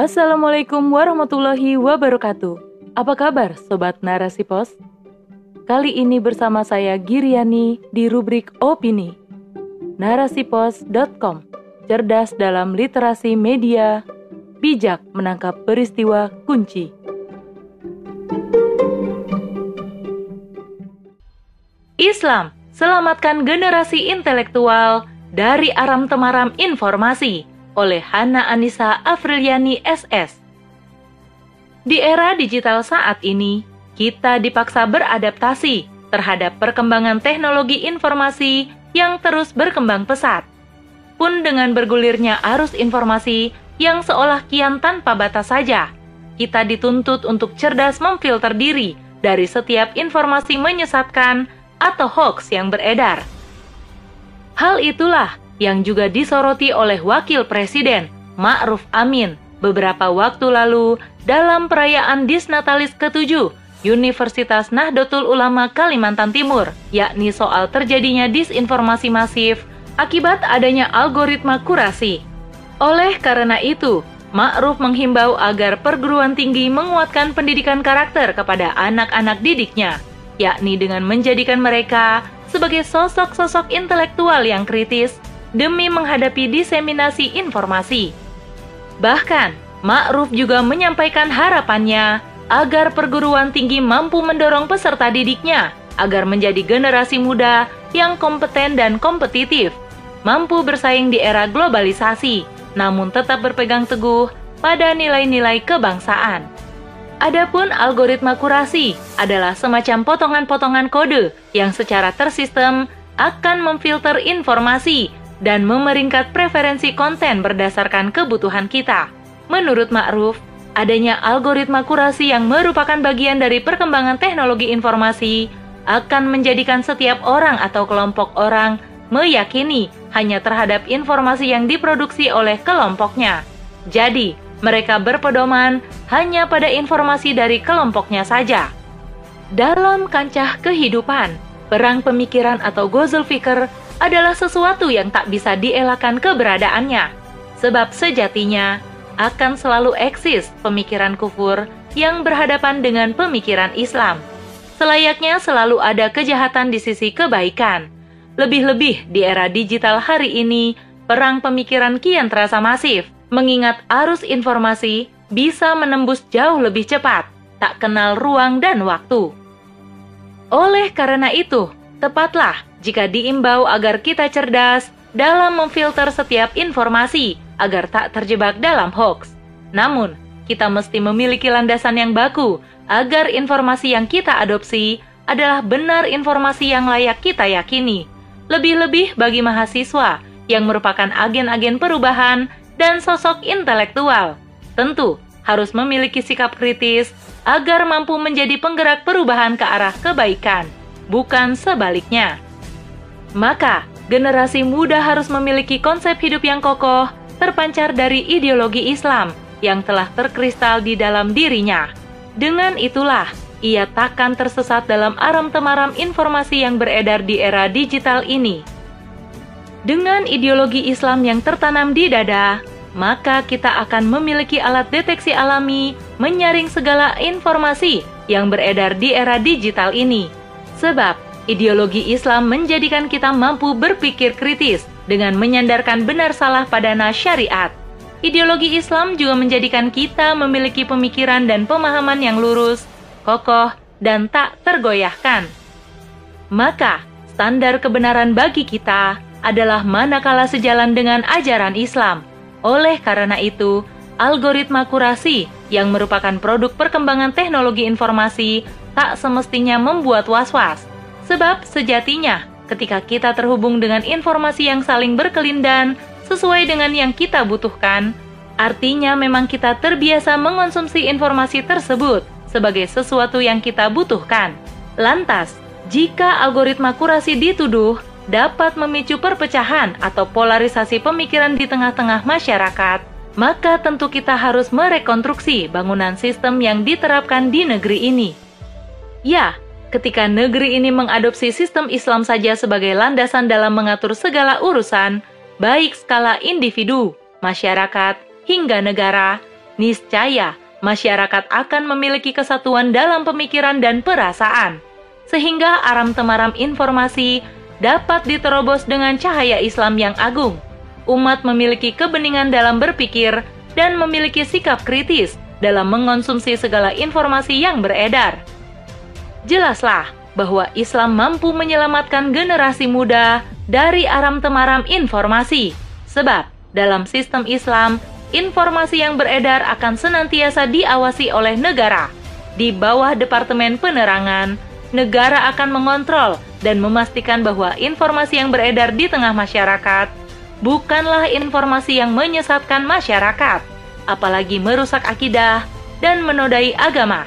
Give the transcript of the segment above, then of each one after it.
Assalamualaikum warahmatullahi wabarakatuh. Apa kabar Sobat Narasi Pos? Kali ini bersama saya Giriani di rubrik Opini. Narasipos.com Cerdas dalam literasi media, bijak menangkap peristiwa kunci. Islam, selamatkan generasi intelektual dari aram temaram informasi oleh Hana Anissa Afriliani SS. Di era digital saat ini, kita dipaksa beradaptasi terhadap perkembangan teknologi informasi yang terus berkembang pesat. Pun dengan bergulirnya arus informasi yang seolah kian tanpa batas saja, kita dituntut untuk cerdas memfilter diri dari setiap informasi menyesatkan atau hoax yang beredar. Hal itulah yang juga disoroti oleh Wakil Presiden Ma'ruf Amin beberapa waktu lalu dalam perayaan Disnatalis ke-7 Universitas Nahdlatul Ulama Kalimantan Timur, yakni soal terjadinya disinformasi masif akibat adanya algoritma kurasi. Oleh karena itu, Ma'ruf menghimbau agar perguruan tinggi menguatkan pendidikan karakter kepada anak-anak didiknya, yakni dengan menjadikan mereka sebagai sosok-sosok intelektual yang kritis demi menghadapi diseminasi informasi. Bahkan, Ma'ruf juga menyampaikan harapannya agar perguruan tinggi mampu mendorong peserta didiknya agar menjadi generasi muda yang kompeten dan kompetitif, mampu bersaing di era globalisasi, namun tetap berpegang teguh pada nilai-nilai kebangsaan. Adapun algoritma kurasi adalah semacam potongan-potongan kode yang secara tersistem akan memfilter informasi dan memeringkat preferensi konten berdasarkan kebutuhan kita. Menurut Ma'ruf, adanya algoritma kurasi yang merupakan bagian dari perkembangan teknologi informasi akan menjadikan setiap orang atau kelompok orang meyakini hanya terhadap informasi yang diproduksi oleh kelompoknya. Jadi, mereka berpedoman hanya pada informasi dari kelompoknya saja. Dalam kancah kehidupan, perang pemikiran atau gozel fikir adalah sesuatu yang tak bisa dielakkan keberadaannya, sebab sejatinya akan selalu eksis pemikiran kufur yang berhadapan dengan pemikiran Islam. Selayaknya selalu ada kejahatan di sisi kebaikan. Lebih-lebih di era digital hari ini, perang pemikiran kian terasa masif, mengingat arus informasi bisa menembus jauh lebih cepat, tak kenal ruang dan waktu. Oleh karena itu, tepatlah jika diimbau agar kita cerdas dalam memfilter setiap informasi agar tak terjebak dalam hoax. Namun, kita mesti memiliki landasan yang baku agar informasi yang kita adopsi adalah benar informasi yang layak kita yakini. Lebih-lebih bagi mahasiswa yang merupakan agen-agen perubahan dan sosok intelektual. Tentu harus memiliki sikap kritis agar mampu menjadi penggerak perubahan ke arah kebaikan, bukan sebaliknya. Maka, generasi muda harus memiliki konsep hidup yang kokoh, terpancar dari ideologi Islam yang telah terkristal di dalam dirinya. Dengan itulah, ia takkan tersesat dalam aram temaram informasi yang beredar di era digital ini. Dengan ideologi Islam yang tertanam di dada, maka kita akan memiliki alat deteksi alami menyaring segala informasi yang beredar di era digital ini. Sebab Ideologi Islam menjadikan kita mampu berpikir kritis dengan menyandarkan benar salah pada nas syariat. Ideologi Islam juga menjadikan kita memiliki pemikiran dan pemahaman yang lurus, kokoh, dan tak tergoyahkan. Maka, standar kebenaran bagi kita adalah manakala sejalan dengan ajaran Islam. Oleh karena itu, algoritma kurasi yang merupakan produk perkembangan teknologi informasi tak semestinya membuat was-was Sebab sejatinya, ketika kita terhubung dengan informasi yang saling berkelindan sesuai dengan yang kita butuhkan, artinya memang kita terbiasa mengonsumsi informasi tersebut sebagai sesuatu yang kita butuhkan. Lantas, jika algoritma kurasi dituduh dapat memicu perpecahan atau polarisasi pemikiran di tengah-tengah masyarakat, maka tentu kita harus merekonstruksi bangunan sistem yang diterapkan di negeri ini. Ya, ketika negeri ini mengadopsi sistem Islam saja sebagai landasan dalam mengatur segala urusan, baik skala individu, masyarakat, hingga negara, niscaya masyarakat akan memiliki kesatuan dalam pemikiran dan perasaan, sehingga aram temaram informasi dapat diterobos dengan cahaya Islam yang agung. Umat memiliki kebeningan dalam berpikir dan memiliki sikap kritis dalam mengonsumsi segala informasi yang beredar. Jelaslah bahwa Islam mampu menyelamatkan generasi muda dari aram temaram informasi, sebab dalam sistem Islam informasi yang beredar akan senantiasa diawasi oleh negara. Di bawah Departemen Penerangan, negara akan mengontrol dan memastikan bahwa informasi yang beredar di tengah masyarakat bukanlah informasi yang menyesatkan masyarakat, apalagi merusak akidah dan menodai agama.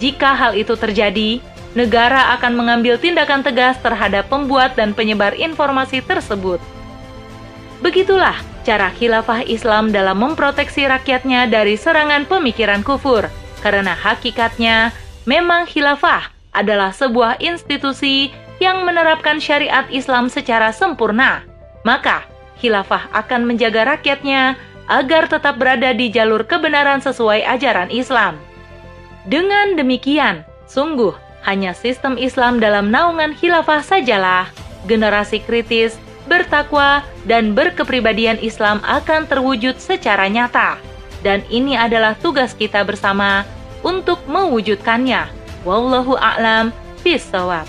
Jika hal itu terjadi, negara akan mengambil tindakan tegas terhadap pembuat dan penyebar informasi tersebut. Begitulah cara khilafah Islam dalam memproteksi rakyatnya dari serangan pemikiran kufur, karena hakikatnya memang khilafah adalah sebuah institusi yang menerapkan syariat Islam secara sempurna. Maka, khilafah akan menjaga rakyatnya agar tetap berada di jalur kebenaran sesuai ajaran Islam. Dengan demikian, sungguh hanya sistem Islam dalam naungan khilafah sajalah generasi kritis bertakwa, dan berkepribadian Islam akan terwujud secara nyata. Dan ini adalah tugas kita bersama untuk mewujudkannya. Wallahu a'lam bishawab.